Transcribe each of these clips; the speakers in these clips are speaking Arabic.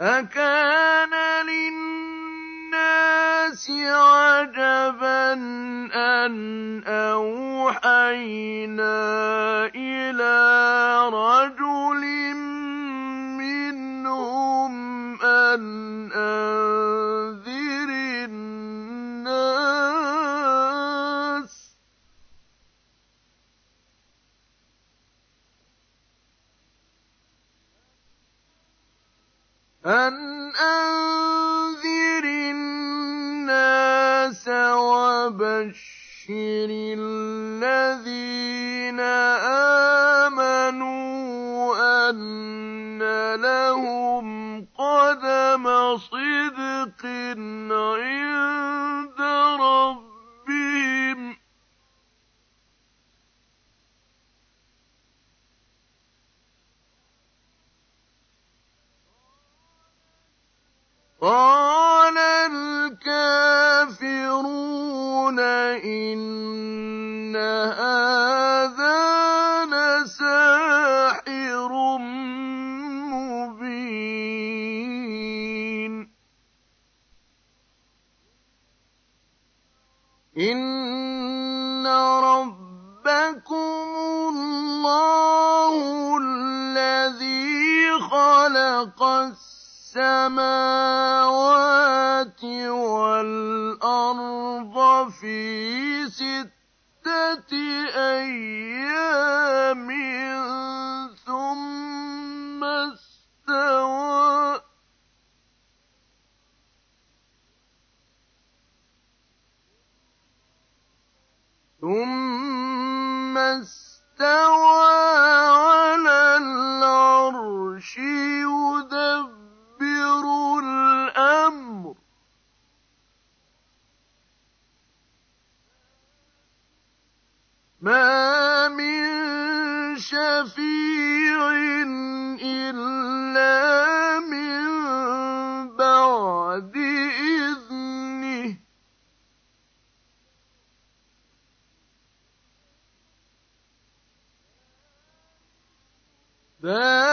أكان للناس عجبا أن أوحينا إلى رجل السماوات والأرض في ستة أيام ذلك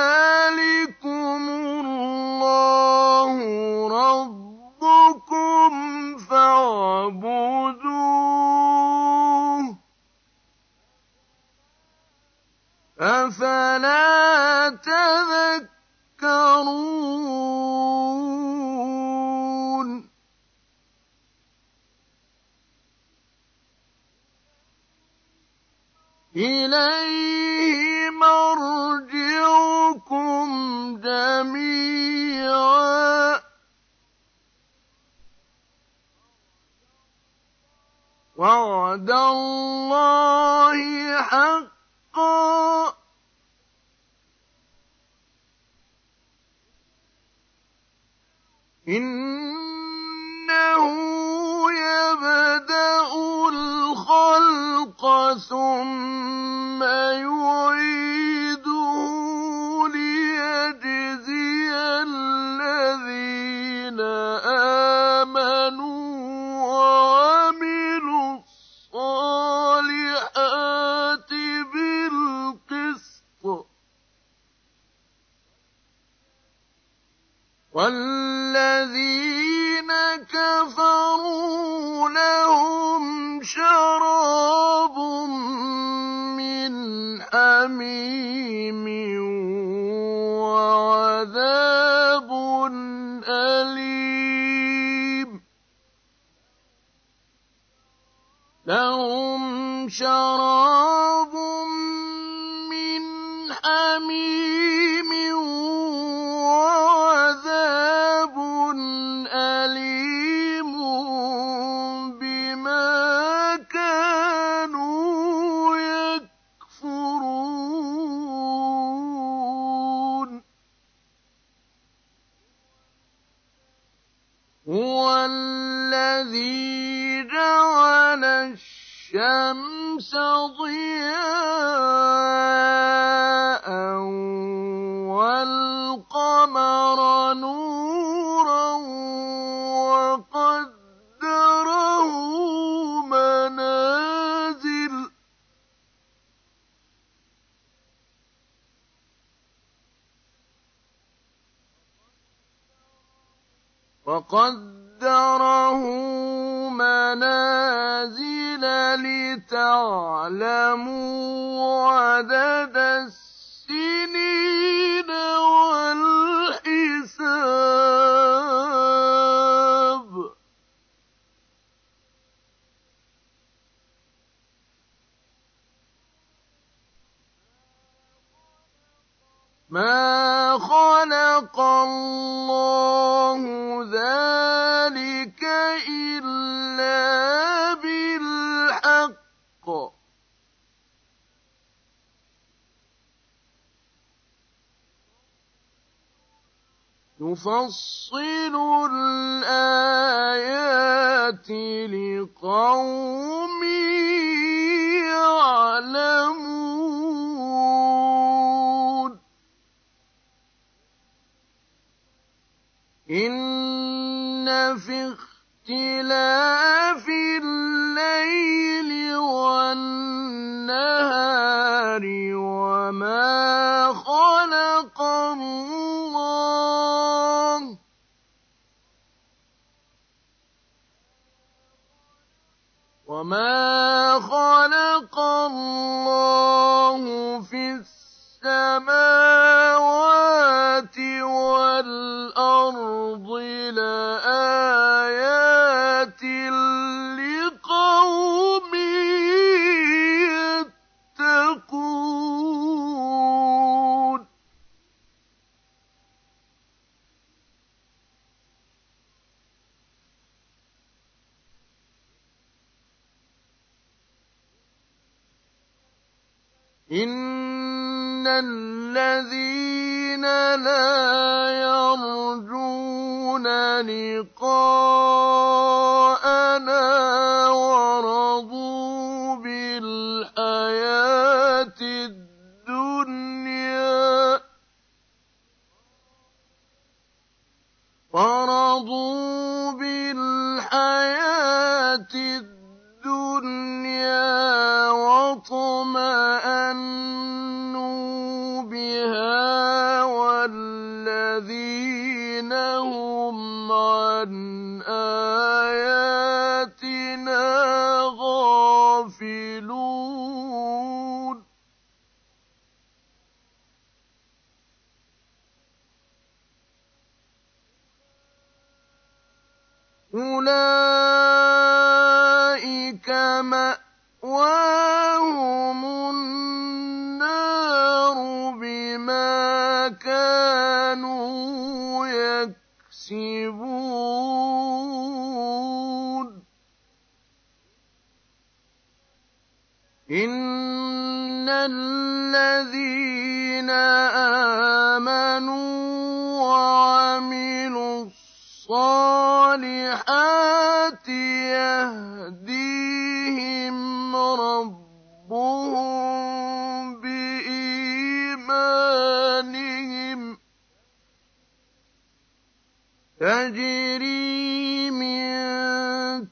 نُفَصِّلُ الْآيَاتِ لِقَوْمٍ يَعْلَمُونَ. إِنَّ فِي اخْتِلَافِ الله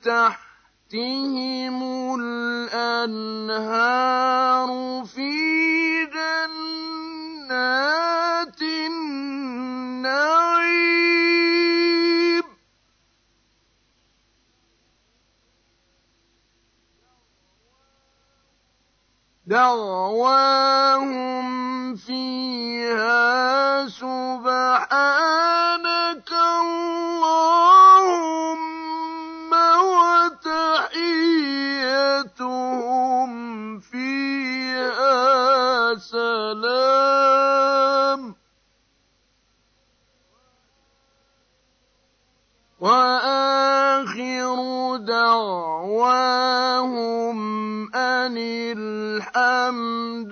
تحتهم الأنهار في جنات النعيم. دعواهم فيها سبحانك الله أَمْ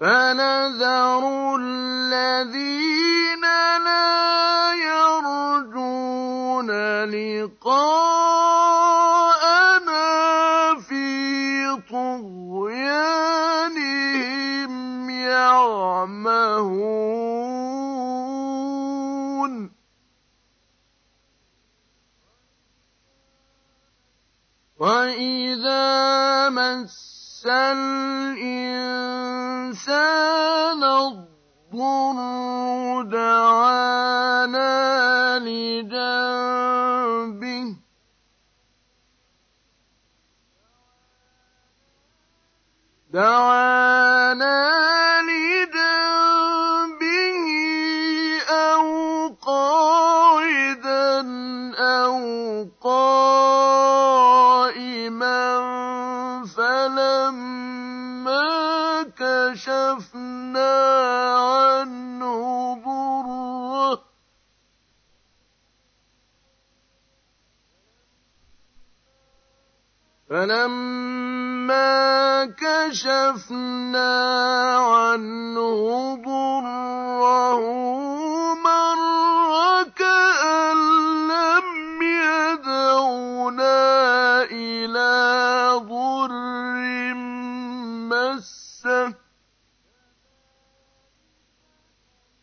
فَنَذَرُ الَّذِينَ لِجَنبِهِ أَوْ قَاعِدًا أَوْ قَائِمًا فَلَمَّا كَشَفْنَا عَنْهُ ضُرَّهُ مَرَّ كَأَن لَّمْ يَدْعُنَا إِلَىٰ ضُرٍّ مَّسَّهُ ۚ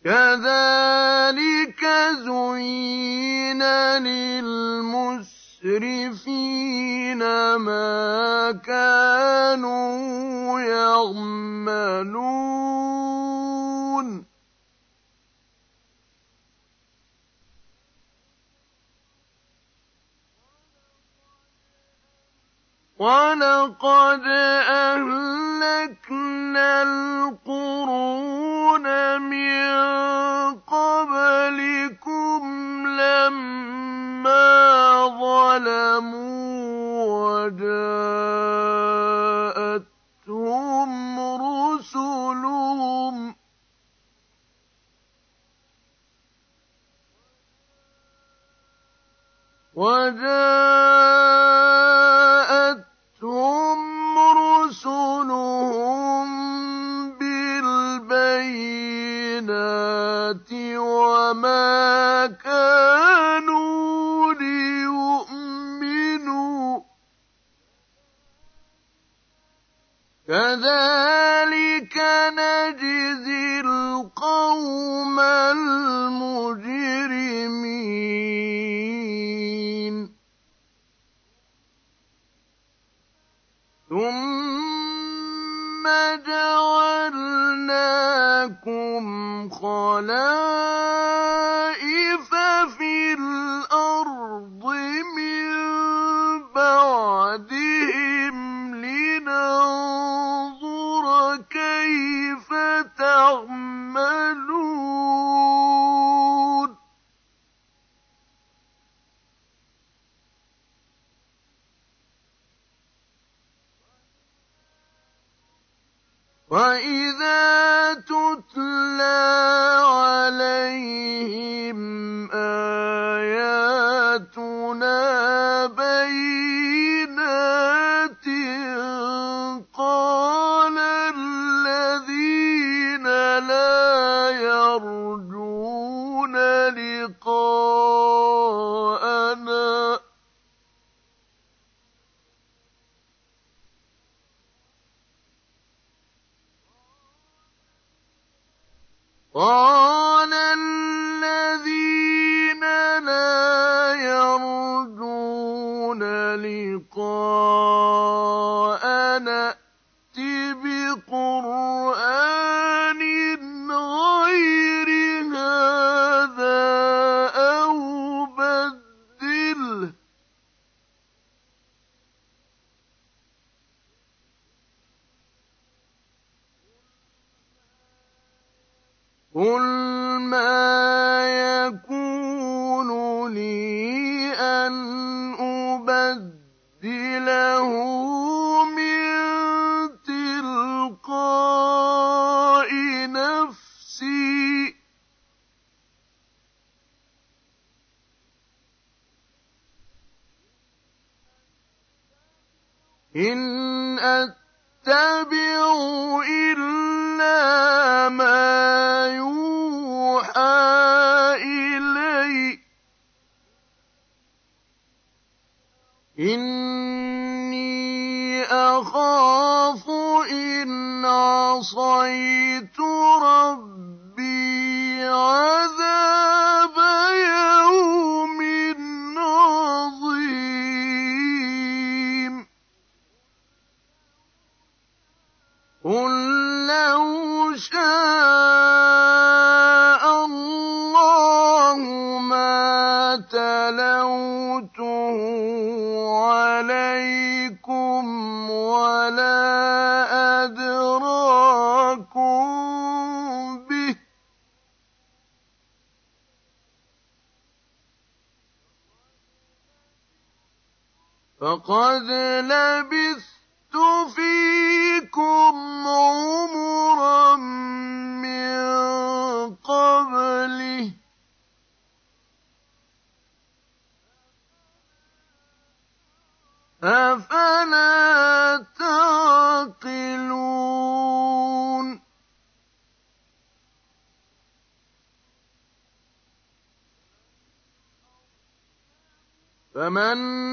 كَذَٰلِكَ زُيِّنَ لِلْمُسْرِفِينَ مَا كَانُوا يَعْمَلُونَ وَلَقَدْ أَهْلَكْنَا الْقُرُونَ مِن قَبْلِكُمْ لَمَّا ظَلَمُوا وَجَاءَتْهُمْ رُسُلُهُم بِالْبَيِّنَاتِ وَمَا كَذَٰلِكَ نَجْزِي الْقَوْمَ الْمُجْرِمِينَ ثُمَّ جَعَلْنَاكُمْ خَلَائِفَ له من تلقاء نفسي. إن أتبع إلا ما يوحى إلي. إن عصيت ربي لقد لبثت فيكم عمرا من قبلي أفلا تعقلون فمن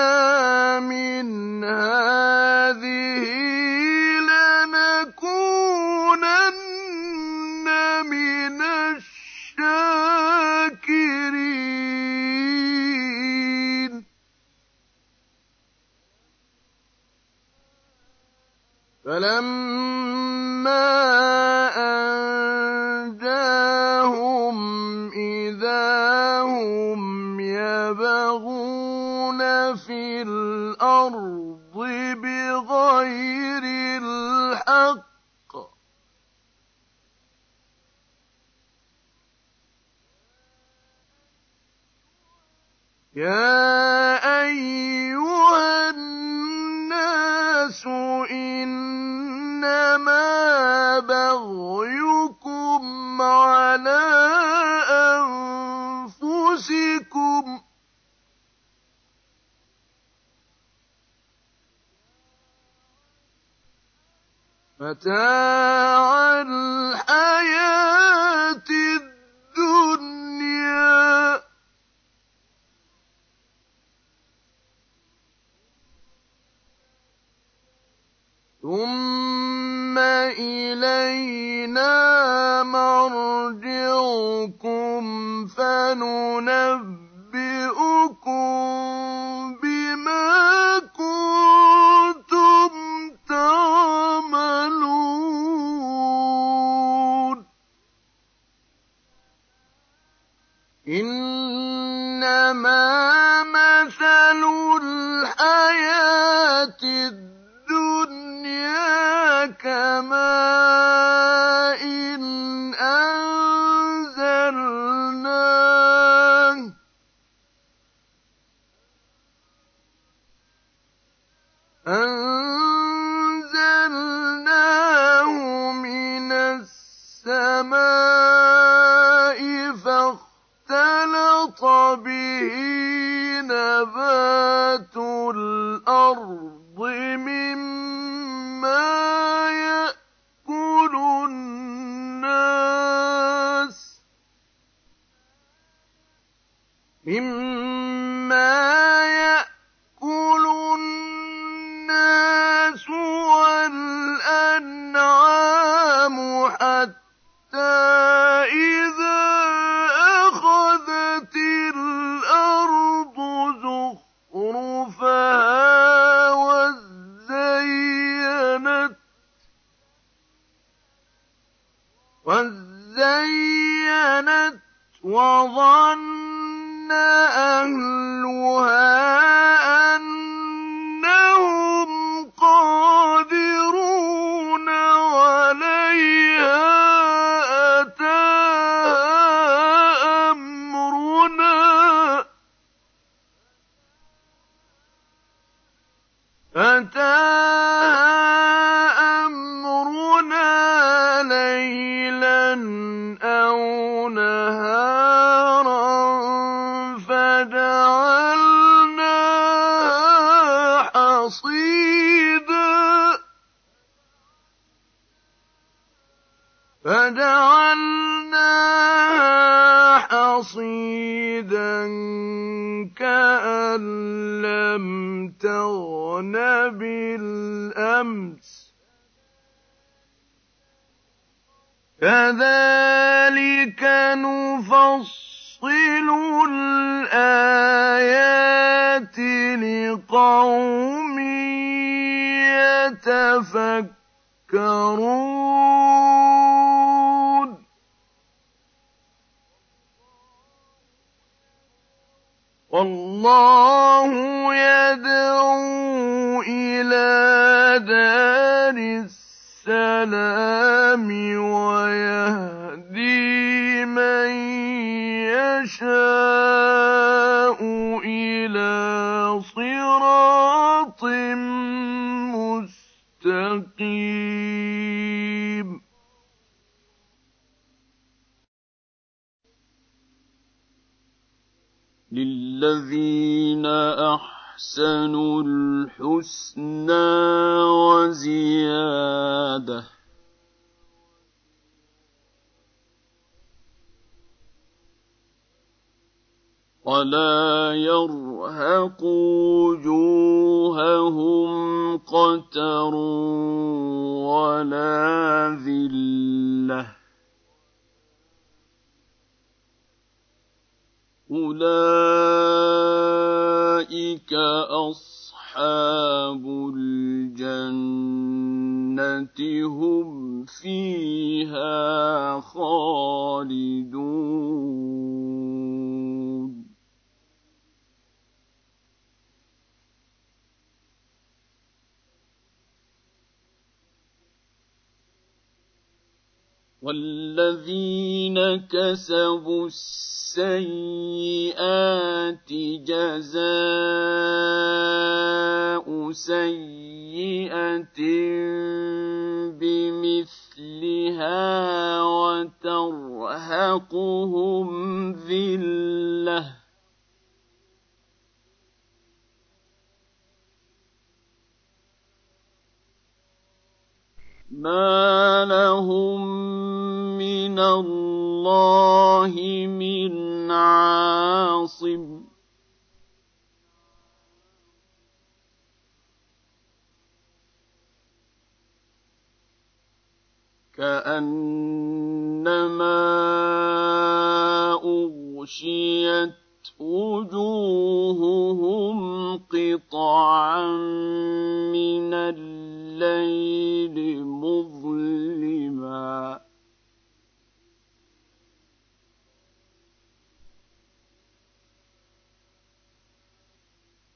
أنجيتنا الله من عاصم. كأنما أغشيت وجوههم قطعا من الليل مظلما.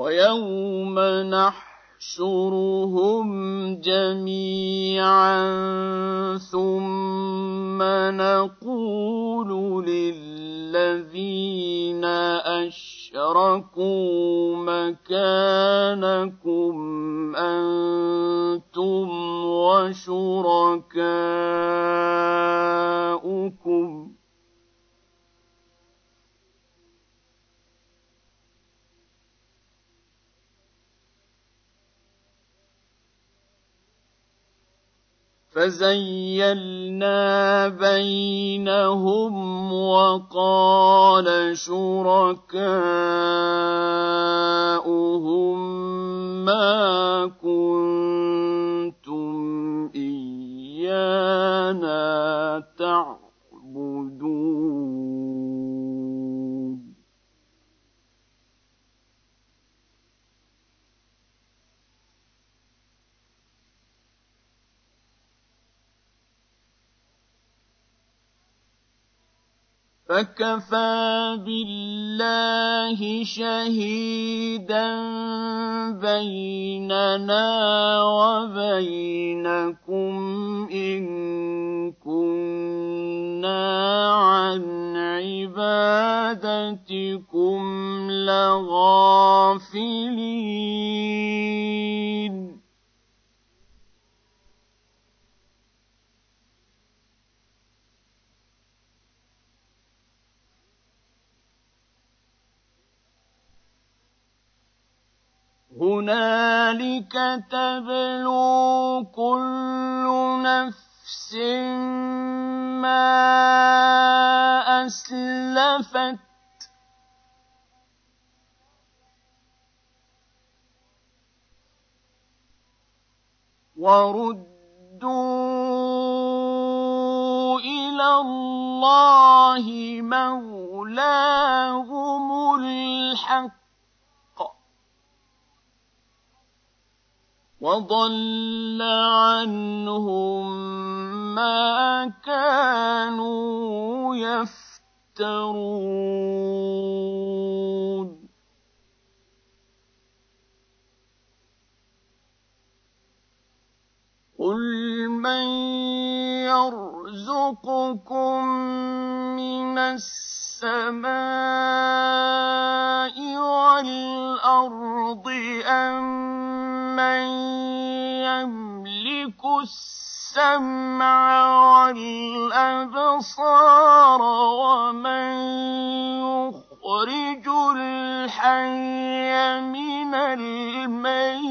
ويوم نحشرهم جميعا ثم نقول للذين أشركوا مكانكم أنتم وشركاؤكم فزيلنا بينهم وقال شركاؤهم ما كنتم ايانا تعبدون فكفى بالله شهيدا بيننا وبينكم ان كنا عن عبادتكم لغافلين هنالك تبلو كل نفس ما أسلفت. وردوا إلى الله مولاهم الحق وضل عنهم ما كانوا يفترون. قل من يرزقكم من السماء والأرض امن يملك السمع والأبصار ومن يخرج الحي من الميت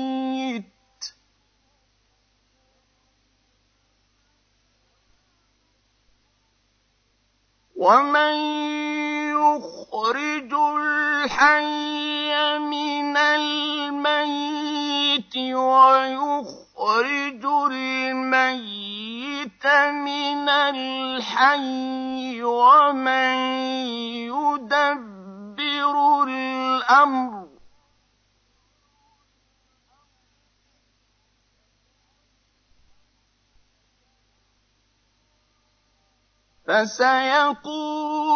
ومن يخرج الحي من الميت ويخرج الميت من الحي ومن يدبر الامر فسيقولون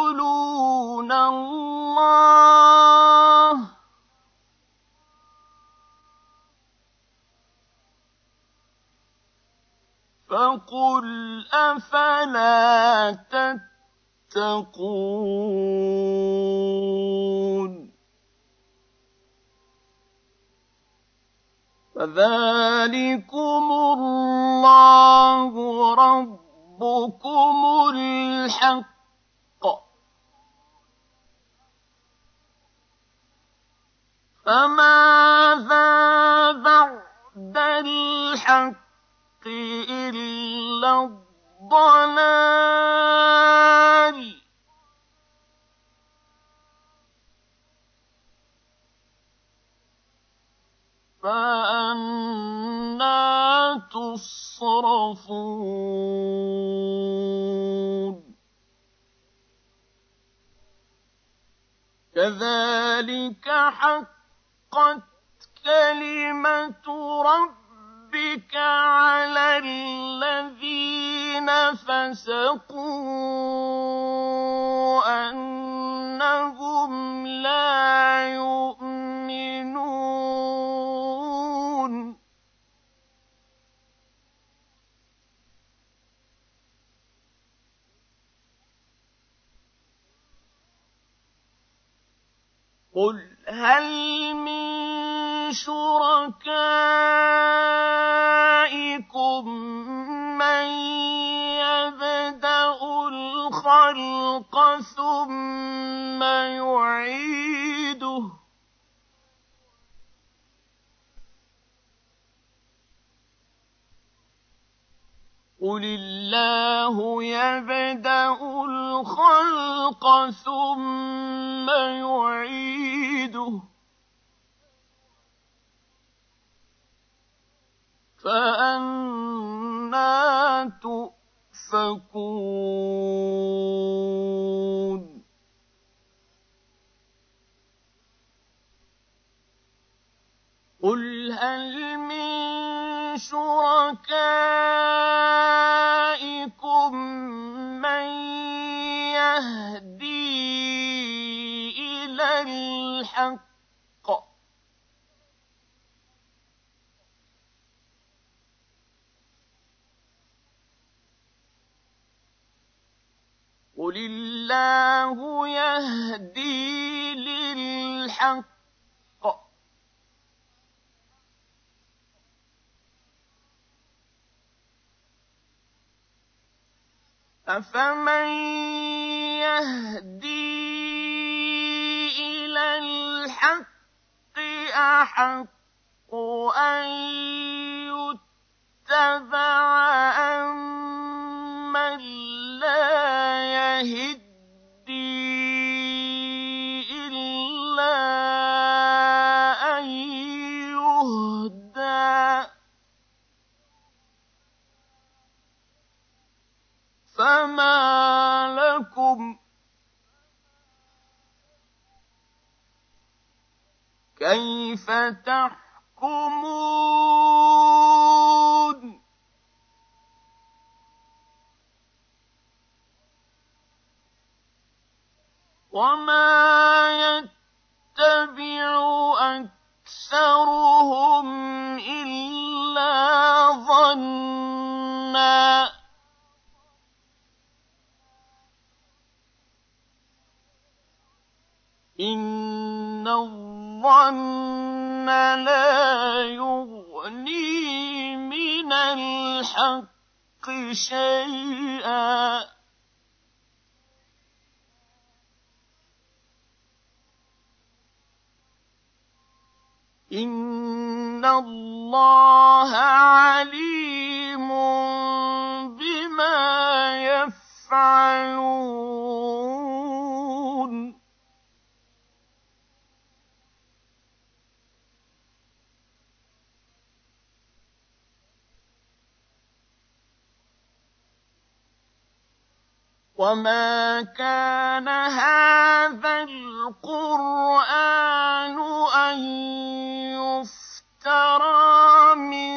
يقولون الله. فقل أفلا تتقون. فذلكم الله ربكم الحق. فماذا بعد الحق إلا الضلال؟ فأنا تصرفون كذلك حقت كلمة ربك على الذين فسقوا أنهم لا يؤمنون قل هل من شركائكم من يبدا الخلق ثم يعيده قل الله يبدا الخلق ثم يعيده فأنا تؤفكون قل هل من شركائكم من يهدي إلى الحق. قل الله يهدي للحق أفمن يهدي إلى الحق أحق أن يتبع أمن لا يهدي كيف تحكمون؟ وما يتبع أكثرهم إلا ظنا. إن الظن لا يغني من الحق شيئا. إن الله عليم بما يفعلون وما كان هذا القرآن أن يفترى من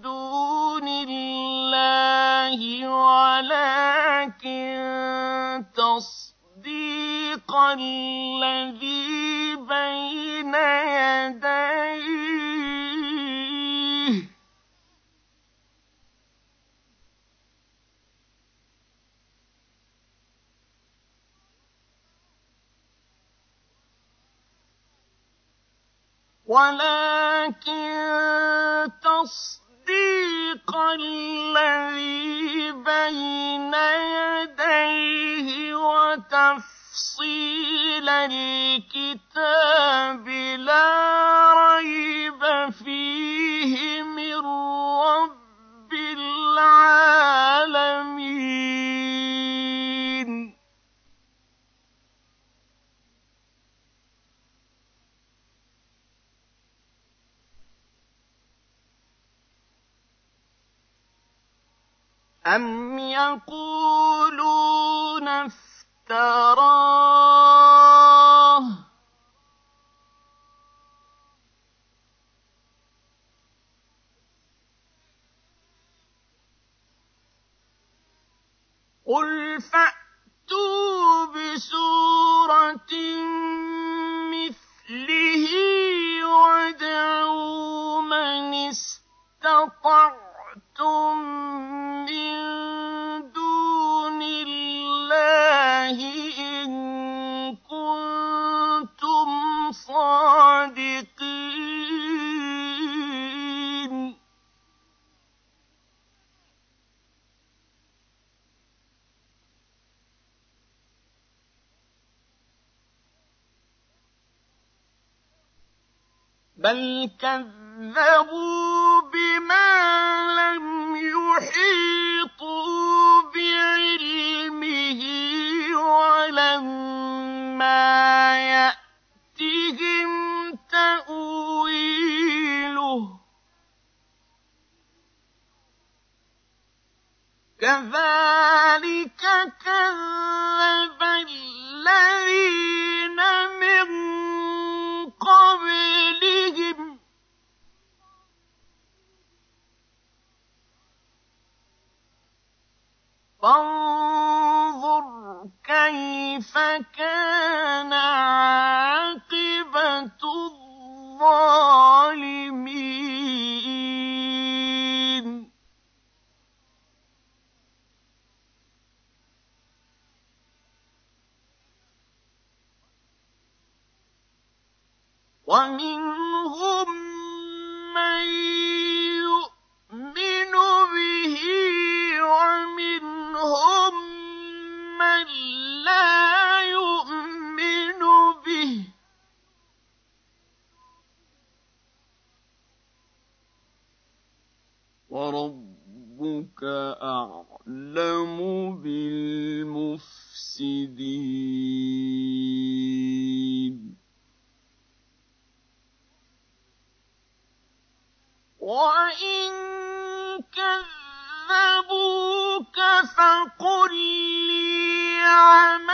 دون الله ولكن تصديق الذي بين يديه ولكن تصديق الذي بين يديه وتفصيل الكتاب لا ريب فيه من رب العالمين. أم يقولون افتراه قل فأتوا بسورة مثله وادعوا من استطعتم بل كذبوا بما لم يحيطوا بعلمه ولما يأتهم تأويله كذلك كذب الذين من قبلهم فانظر كيف كان عاقبة الظالمين. أعلم بالمفسدين وإن كذبوك فقل لي عملي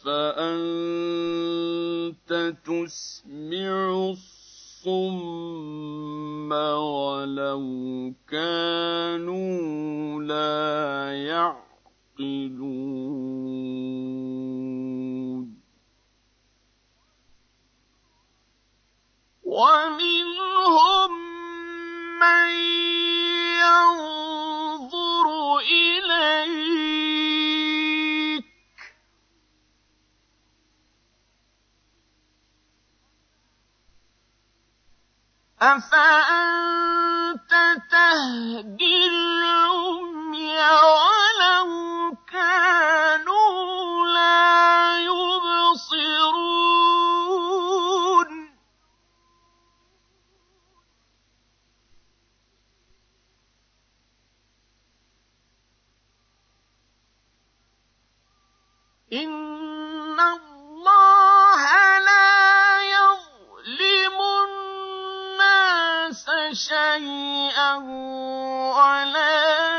أفأنت تسمع الصم ولو كانوا لا يعقلون أفأنت تهدي العمي شيئا ولكن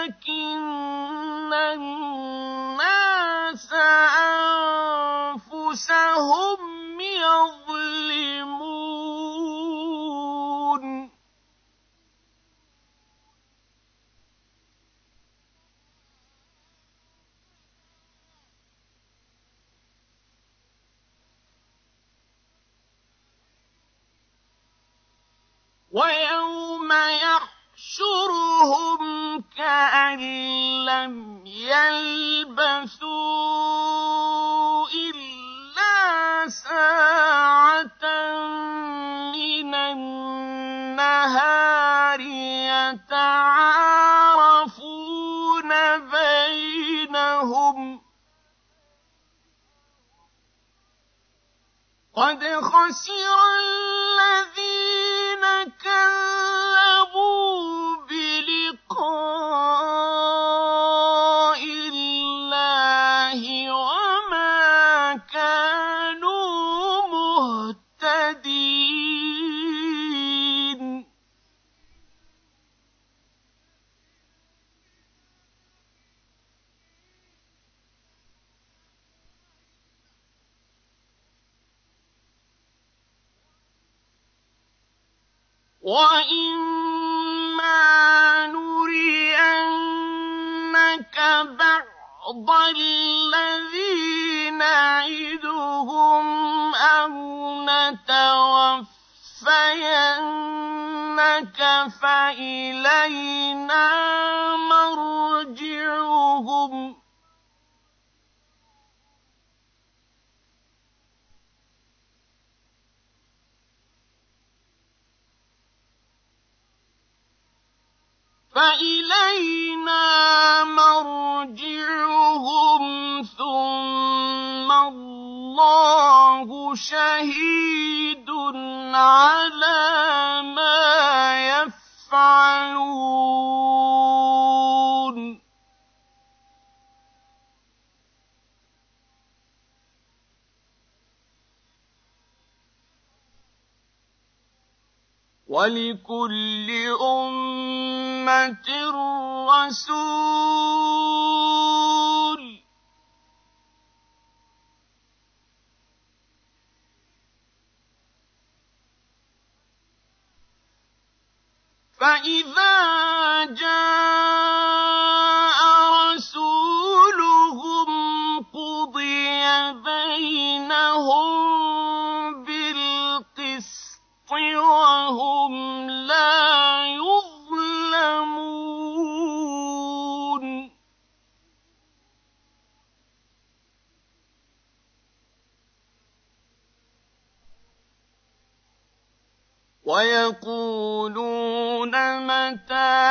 وَيَقُولُونَ مَتَىٰ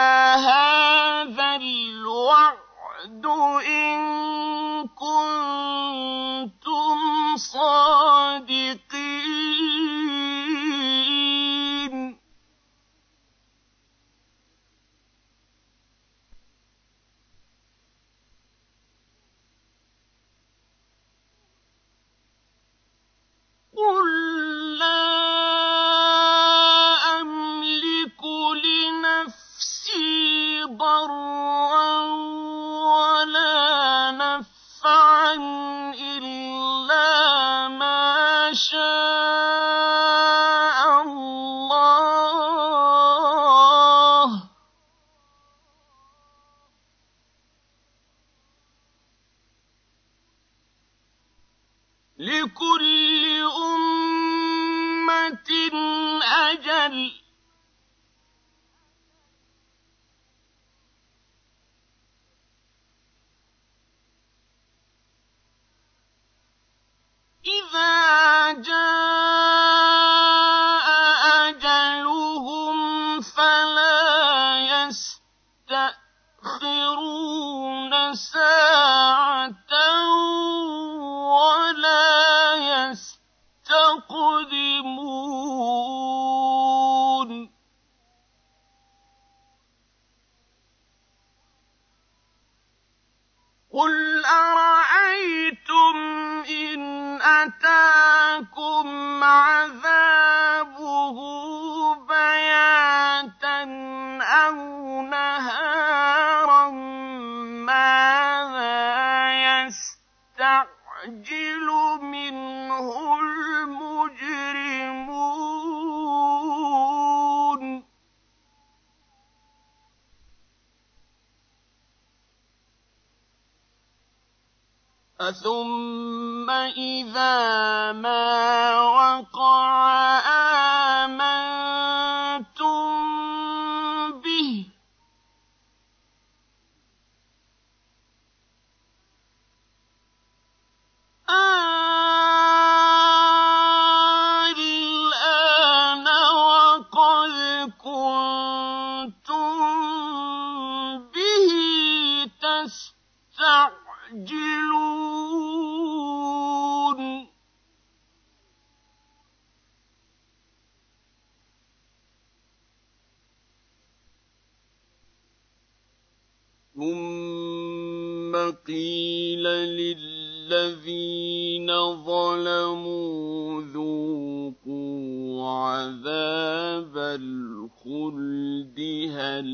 ثُمَّ قِيلَ لِلَّذِينَ ظَلَمُوا ذُوقُوا عَذَابَ الْخُلْدِ هَلْ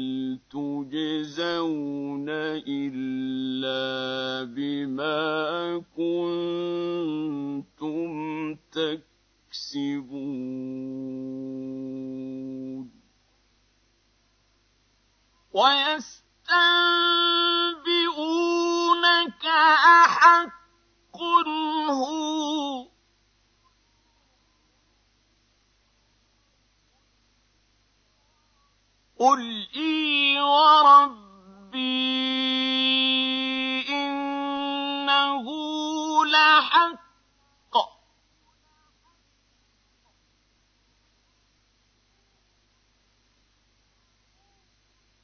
تُجْزَوْنَ إِلَّا بِمَا كُنتُمْ تَكْسِبُونَ. وَيَسْتَنبِئُونَكَ أَحَقٌّ هُوَ ۖ. قُلْ إِي وَرَبِّي إِنَّهُ لَحَقٌّ ۖ.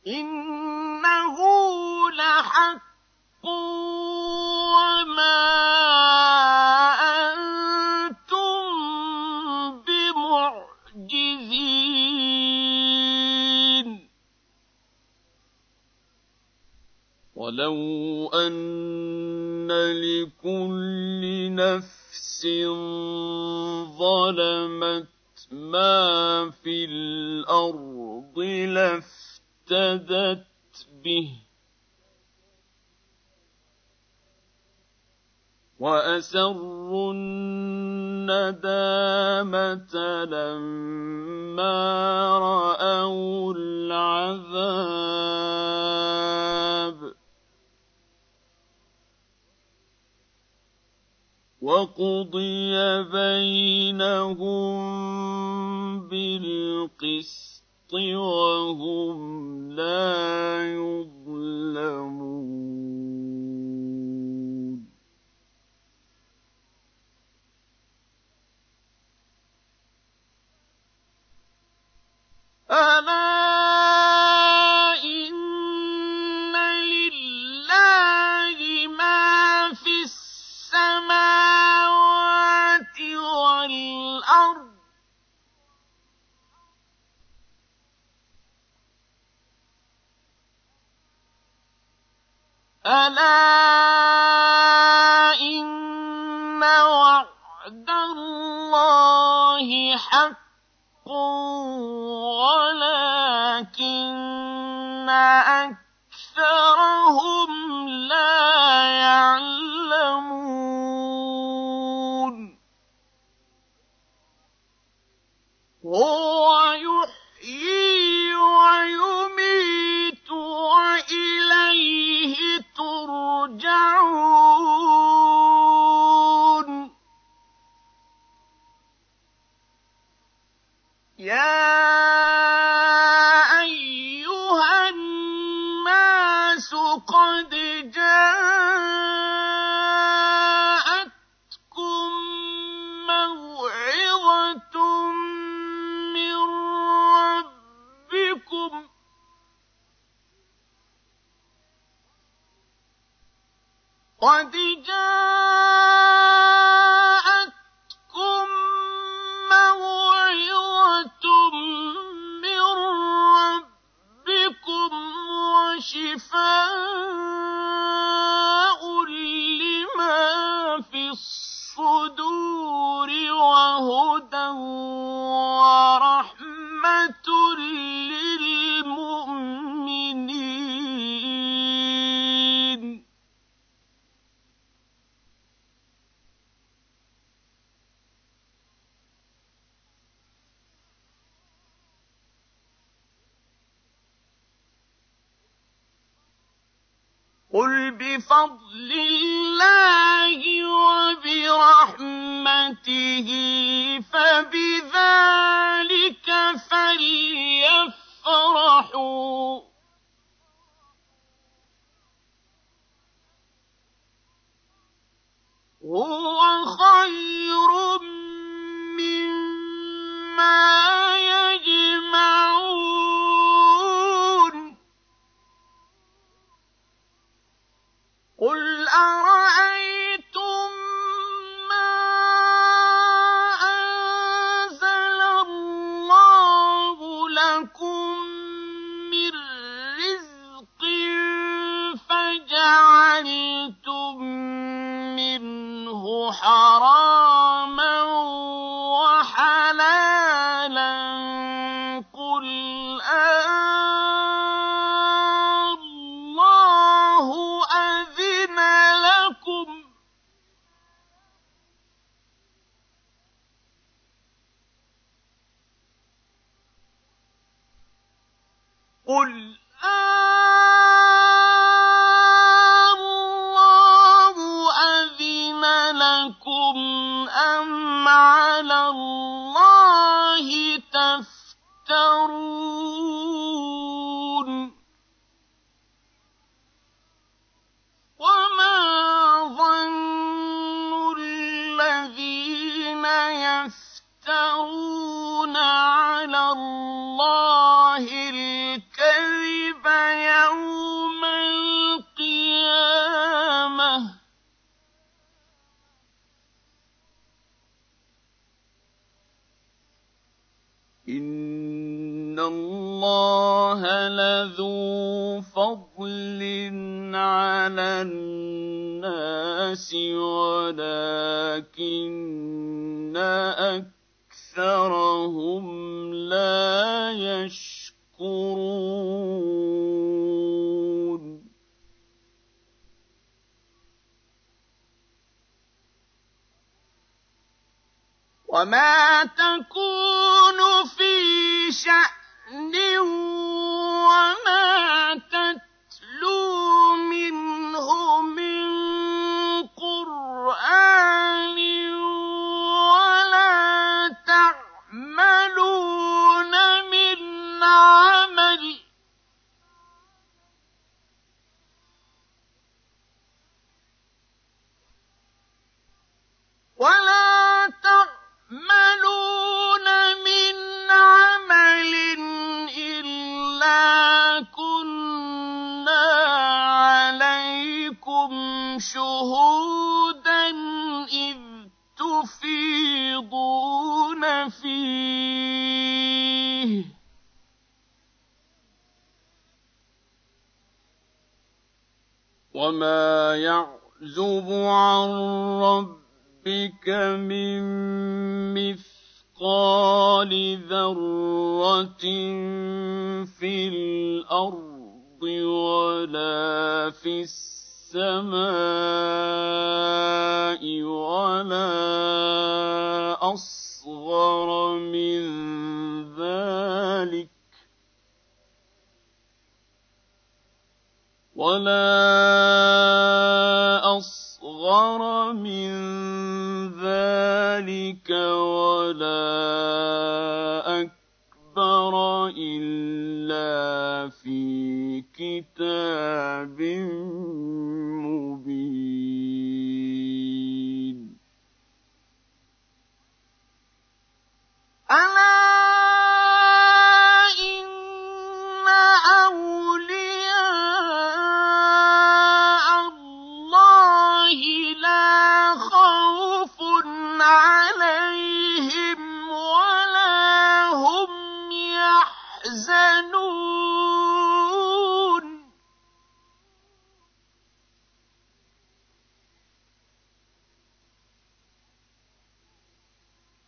أَنتُم بِمُعْجِزِينَ وَلَوْ أَنَّ لِكُلِّ نَفْسٍ ظَلَمَتْ مَا فِي الْأَرْضِ لَافْتَدَتْ بِهِ ۗ وَأَسَرُّوا النَّدَامَةَ لَمَّا رَأَوُا الْعَذَابَ ۖ. وَقُضِيَ بَيْنَهُم بِالْقِسْطِ وَهُمْ لَا يُظْلَمُونَ. أَلَا إِنَّ لِلَّهِ مَا فِي السَّمَاوَاتِ وَالْأَرْضِ ۚ أَلَا وَلَٰكِنَّ أَكْثَرَهُمْ لَا يَعْلَمُونَ. إن الله لذو فضل على الناس ولكن أكثرهم لا يشكرون وما تكون في شأن وما وما يعزب عن ربك من مثقال ذره في الأرض ولا في السماء ولا اصغر من ذلك ولا أصغر من ذلك ولا أكبر إلا في كتاب مبين ألا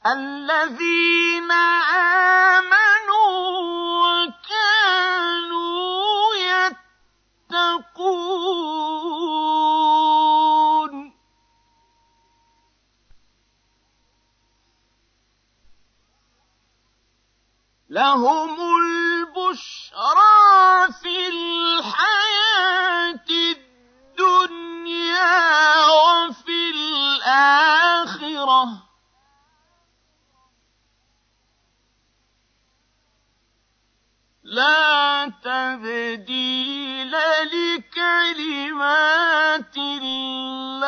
الذين آمنوا كَلِمَاتِ اللَّهِ.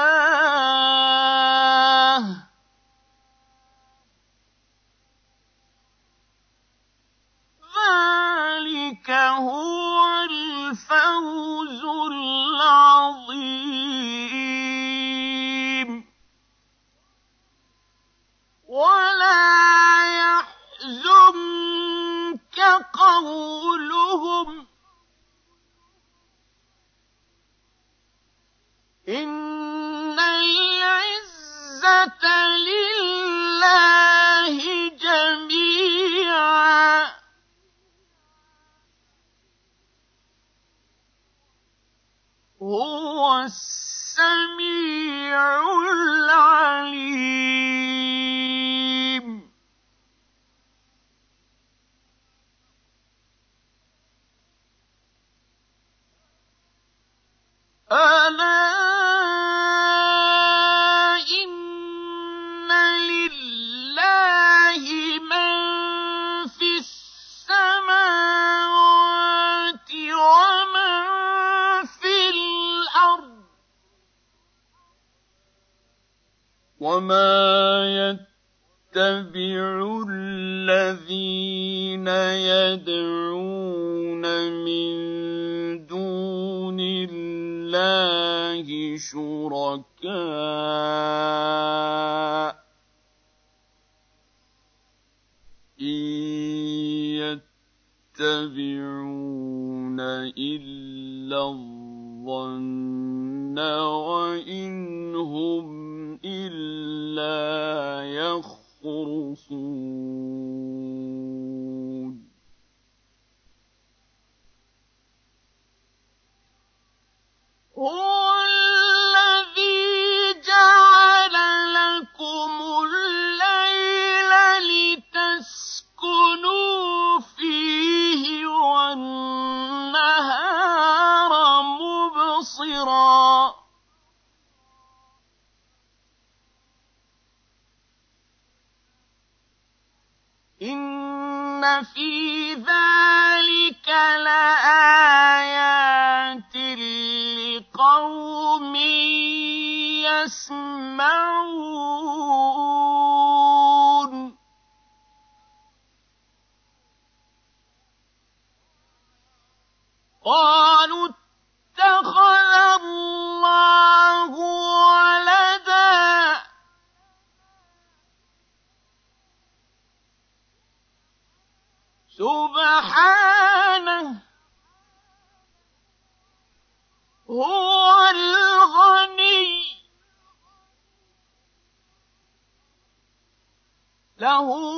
شركاء إن يتبعون إلا الظن وإن هم إلا يخرصون يسمعون. قال إنه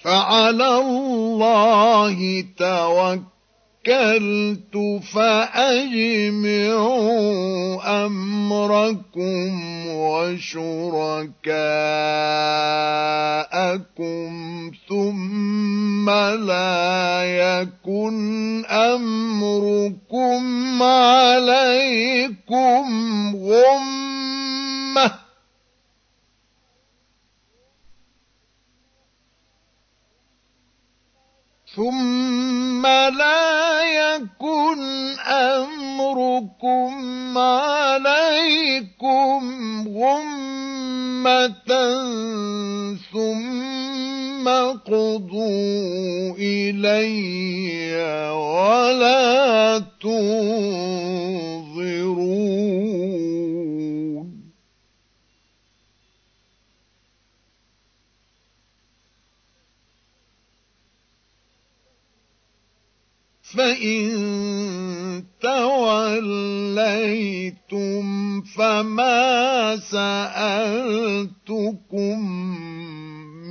فعلى الله توكلت فأجمعوا أمركم وشركاءكم ثم لا يكن أمركم عليكم غمّة. ثم لا يكن أمركم عليكم غمة ثم قضوا إلي ولا تنظرون فإن توليتم فما سألتكم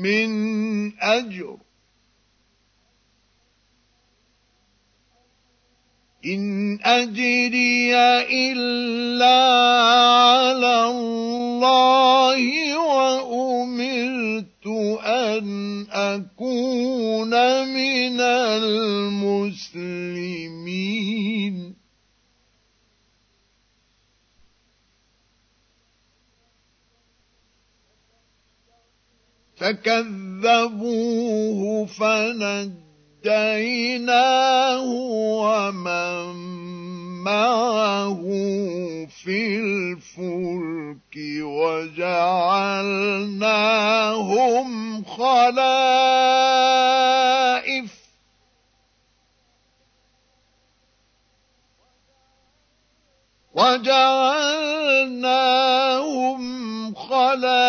من أجر. إن أجري إلا على الله وأمرت أن أكون من المسلمين. فكذبوه فنجيناه ومن معه في الفلك وجعلناهم خلائف وجعلناهم خلائف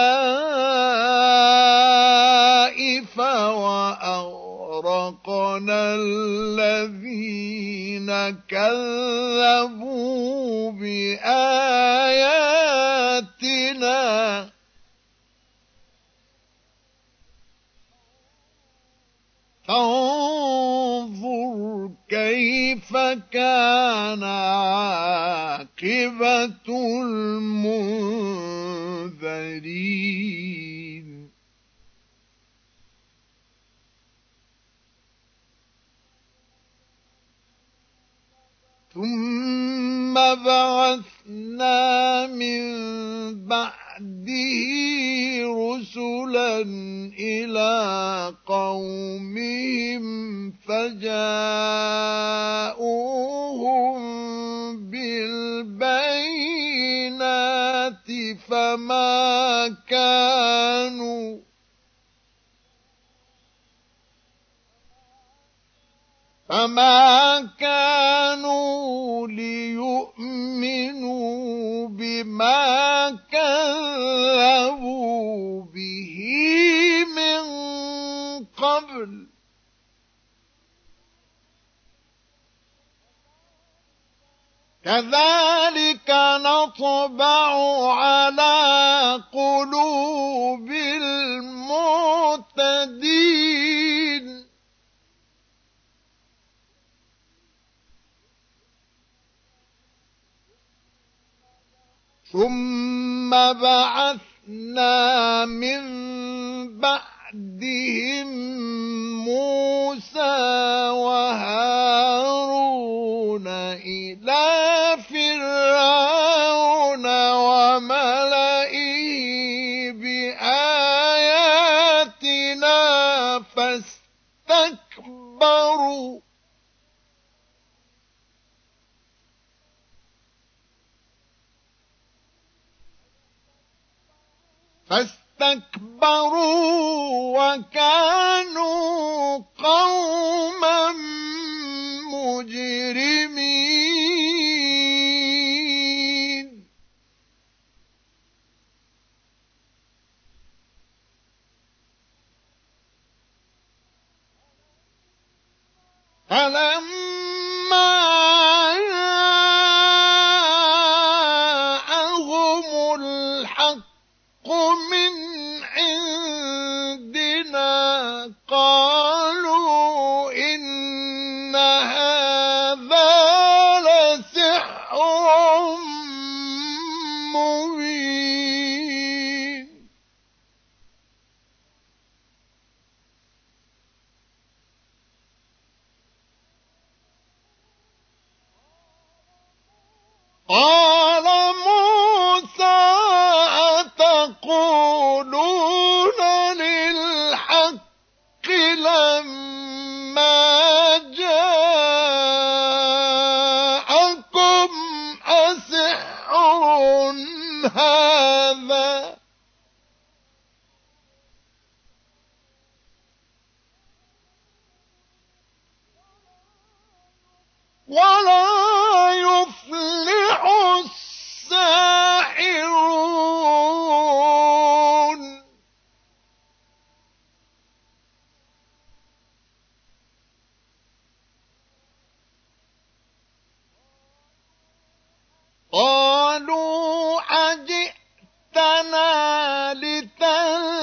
وأغرقنا الذين كذبوا بآياتنا فانظر كيف كان عاقبة المنذرين ثم بعثنا من بعده رسلا إلى قومهم فجاءوهم بالبينات فما كانوا فما ليؤمنوا بما كذبوا به من قبل. كذلك نطبع على قلوب المعتدين. ثم بعثنا من بعدهم موسى وهارون فاستكبروا وكانوا قوما مجرمين. فلما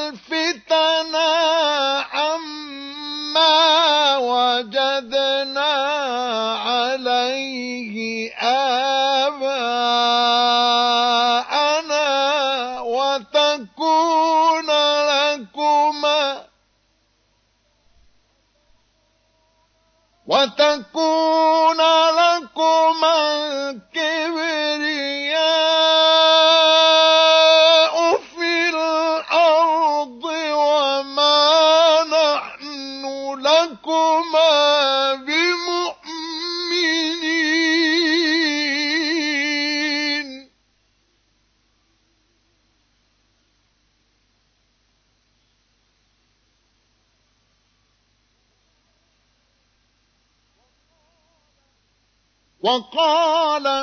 لتلفتنا عما وجدنا عليه آباءنا وتكون لكما وتكون وقال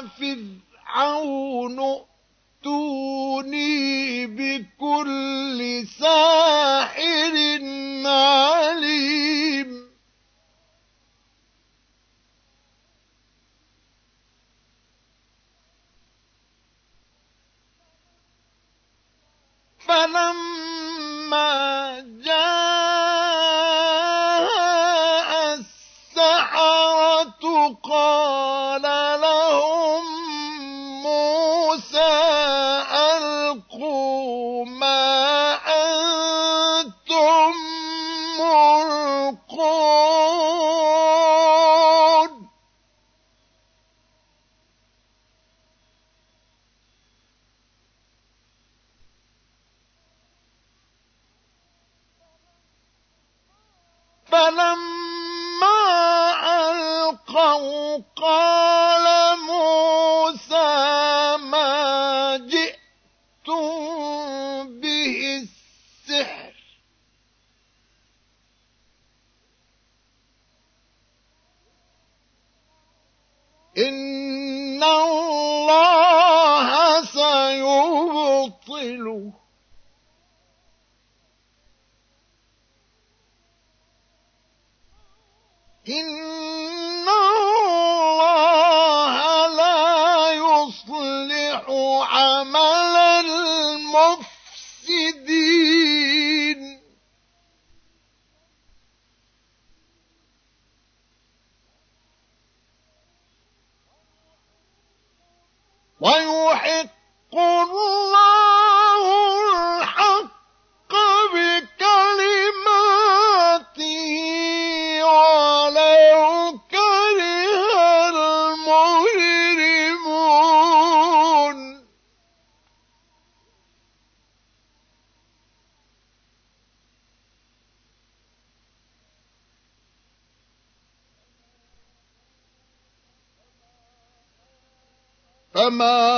妈妈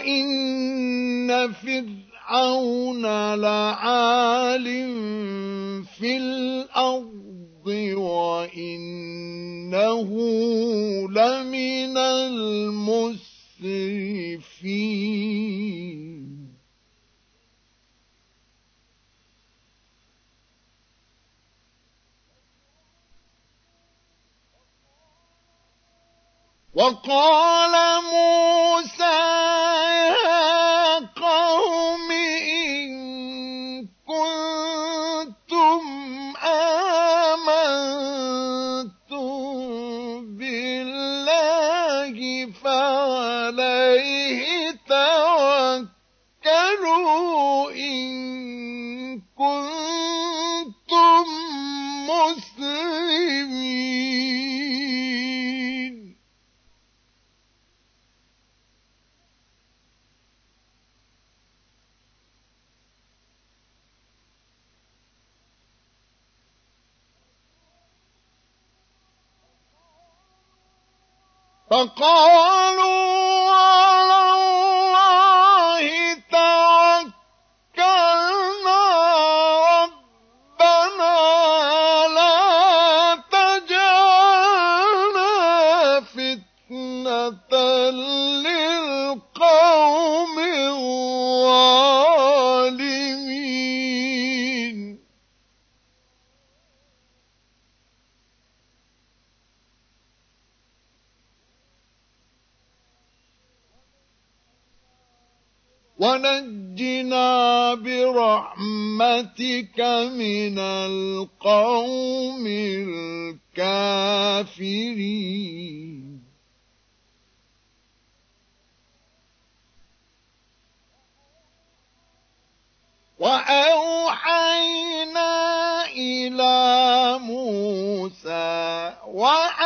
وإن فرعون لعال في الأرض وإنه لمن المسرفين وقال موسى فقال برحمتك من القوم الكافرين. وأوحينا إلى موسى وأوحينا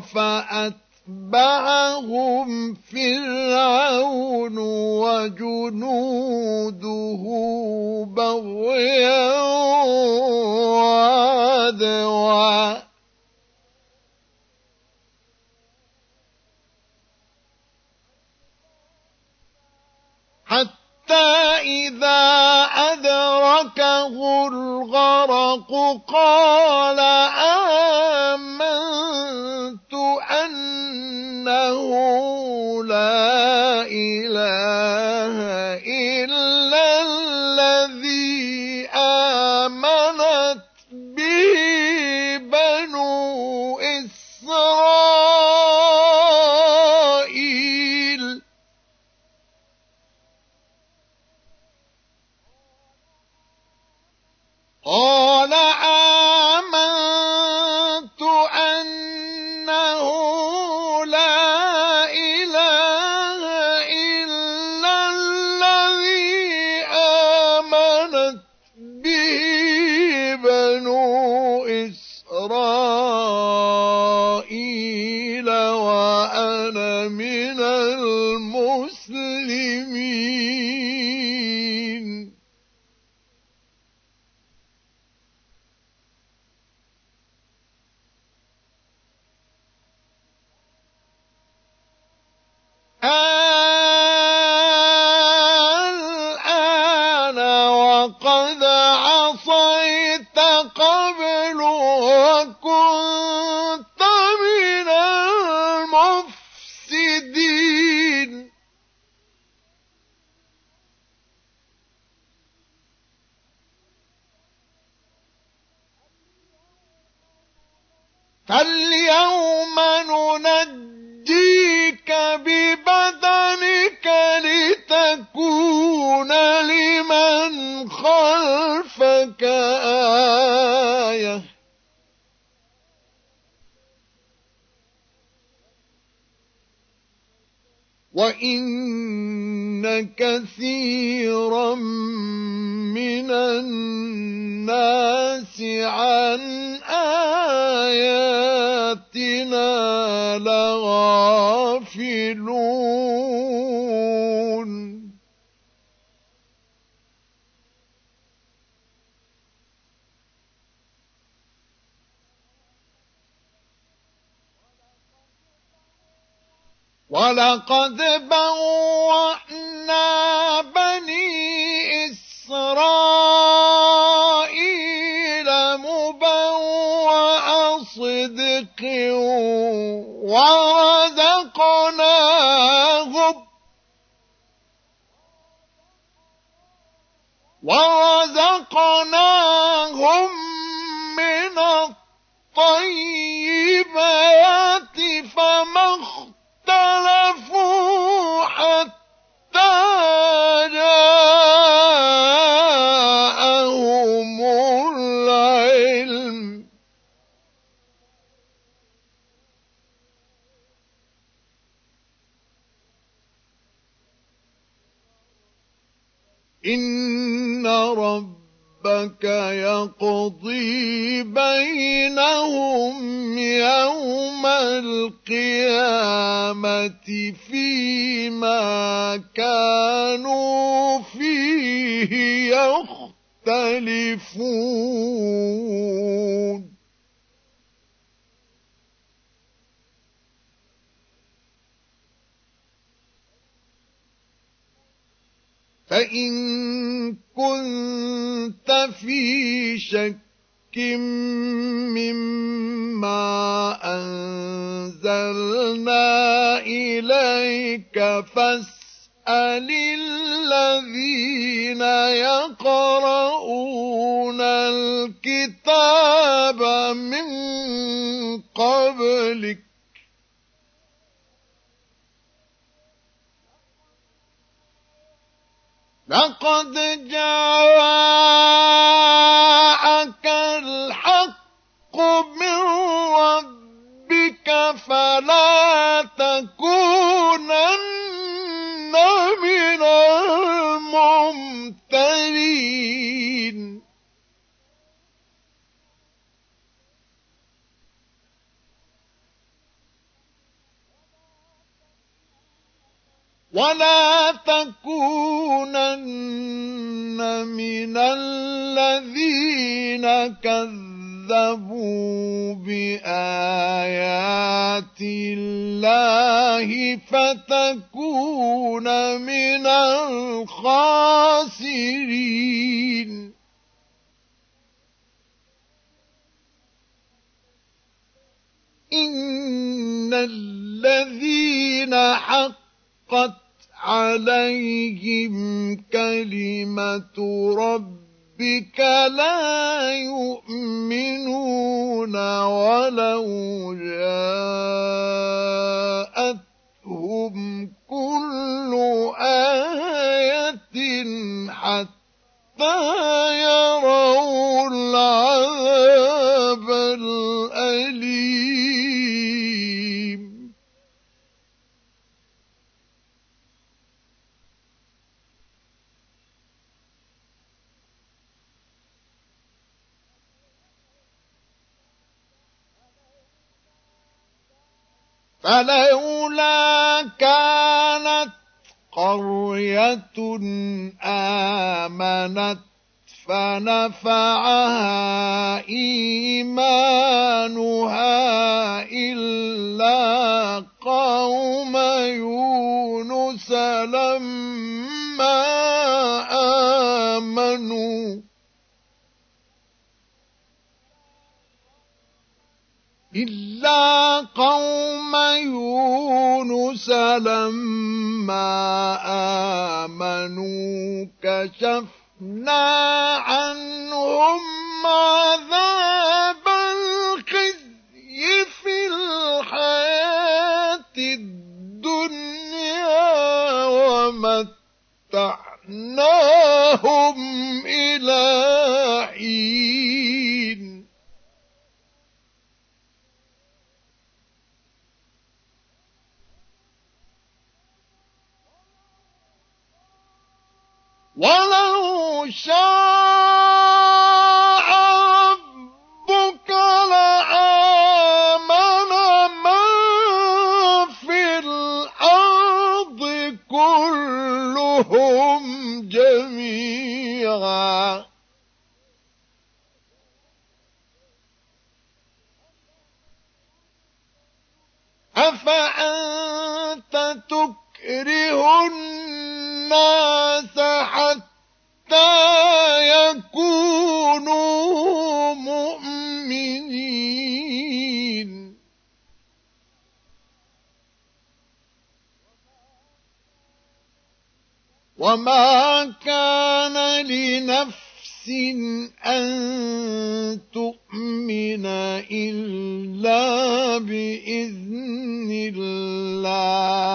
فأتبعهم فرعون وجنوده بغيا وعدوا. حتى أدركه الغرق قال آمنت أنه لا إله وإن كثيرا من الناس عن ولقد بوأنا بني إسرائيل مبوأ صدق ورزقناهم ورزقناهم بينهم يوم القيامة فيما كانوا فيه يختلفون فإن كنت في شك مما أنزلنا إليك فاسأل الذين يقرؤون الكتاب من قبلك لقد جاءك الحق من ربك فلا تكونن من الممترين. ولا تكونن من الذين كذبوا بآيات الله فتكون من الخاسرين إن الذين حقت عليهم كلمة ربك لا يؤمنون ولو جاءتهم كل آية حتى يروا العذاب الأليم. فلولا كانت قرية آمنت فنفعها إيمانها إلا قوم يونس لما إلا قوم يونس لما آمنوا كشفنا عنهم عذاب الخزي في الحياة الدنيا ومتعناهم إلى حين ولو شاء ربك لآمن من في الأرض كلهم جميعا أفأنت تكره الناس حتى يكونوا مؤمنين. وما كان لنفس أن تؤمن إلا بإذن الله.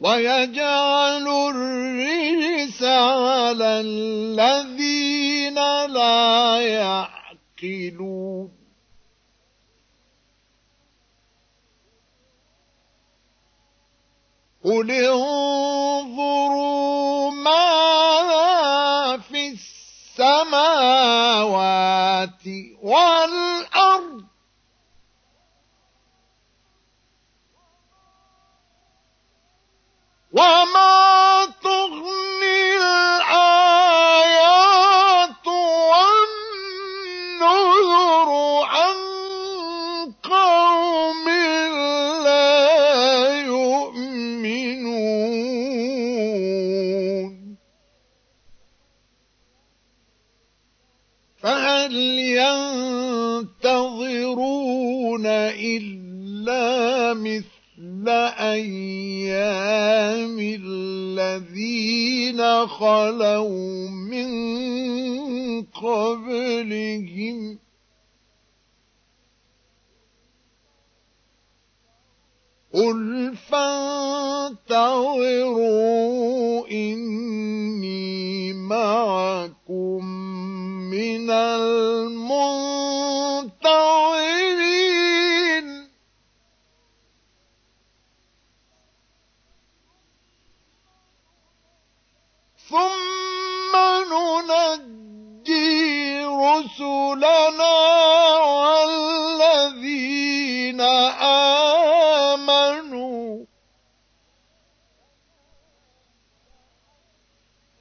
ويجعل الرجس على الذين لا يعقلون. قل انظروا ماذا في السماوات والأرض وما تغني الآيات والنذر عن قوم لا يؤمنون فهل ينتظرون إلا مثل أيام خلوا من قبلهم. قل فانتظروا إني معكم من المنتظرين رسلنا والذين آمنوا.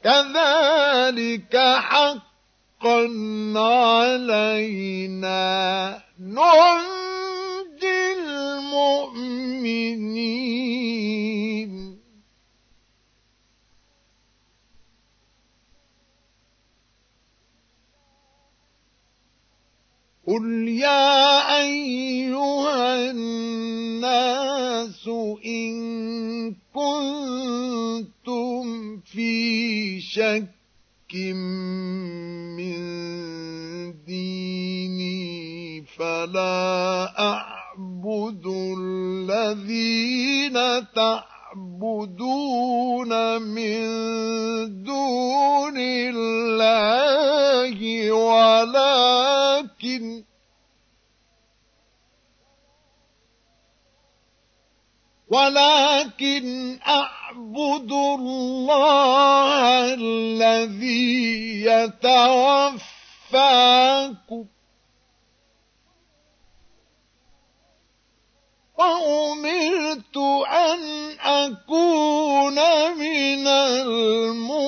كذلك حقا علينا. ننجي المؤمنين. قل يا أيها الناس إن كنتم في شك من ديني فلا أعبد الذين تعبدون من دون الله ولكن ولكن أعبد الله الذي يتوفاكم وأمرت أن أكون من المؤمنين.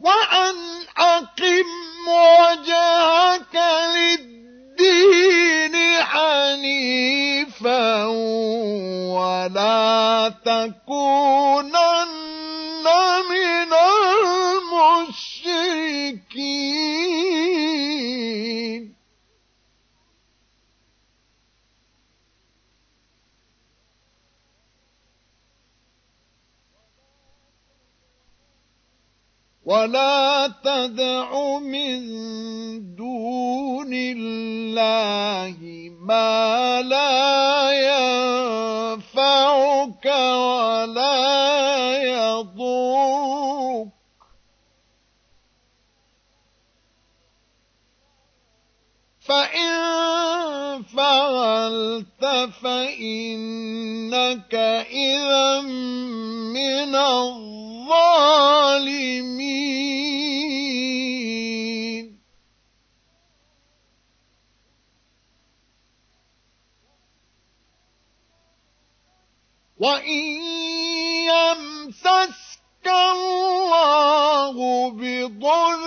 وأن أقم وجهك للدين حنيفا ولا تكونن المشركين ولا تدع من دون الله ما لا فإنك إذا من الظالمين. وإن يمسسك الله بضر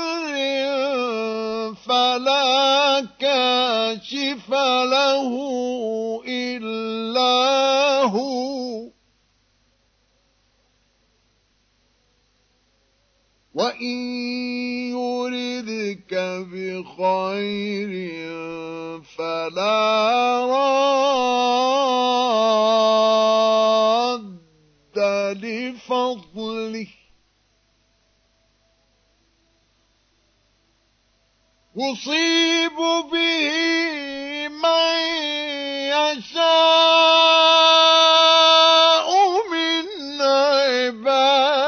فلا كاشف له إلا هو. وإن يردك بخير فلا راد لفضله. يصيب به من يشاء من عباده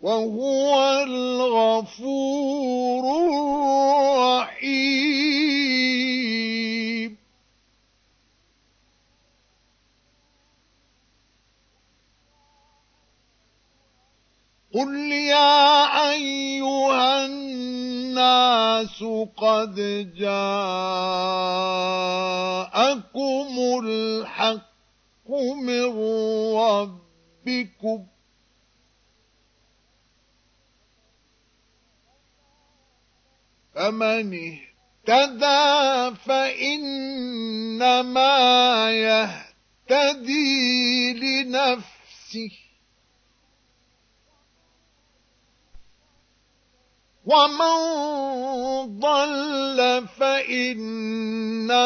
وهو الغفور قل يا أيها الناس قد جاءكم الحق من ربكم فمن اهتدى فإنما يهتدي لنفسه ومن ضل فإنما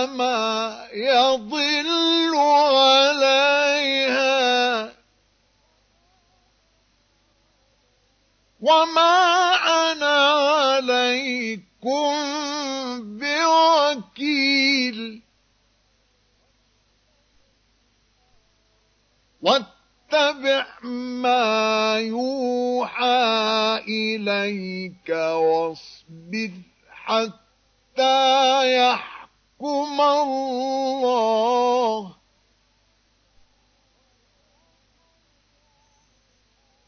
يضل عليها وما أنا عليكم بوكيل واتبع ما يوحى إليك واصبر حتى يحكم الله.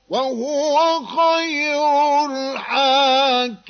وهو خير الحاكمين.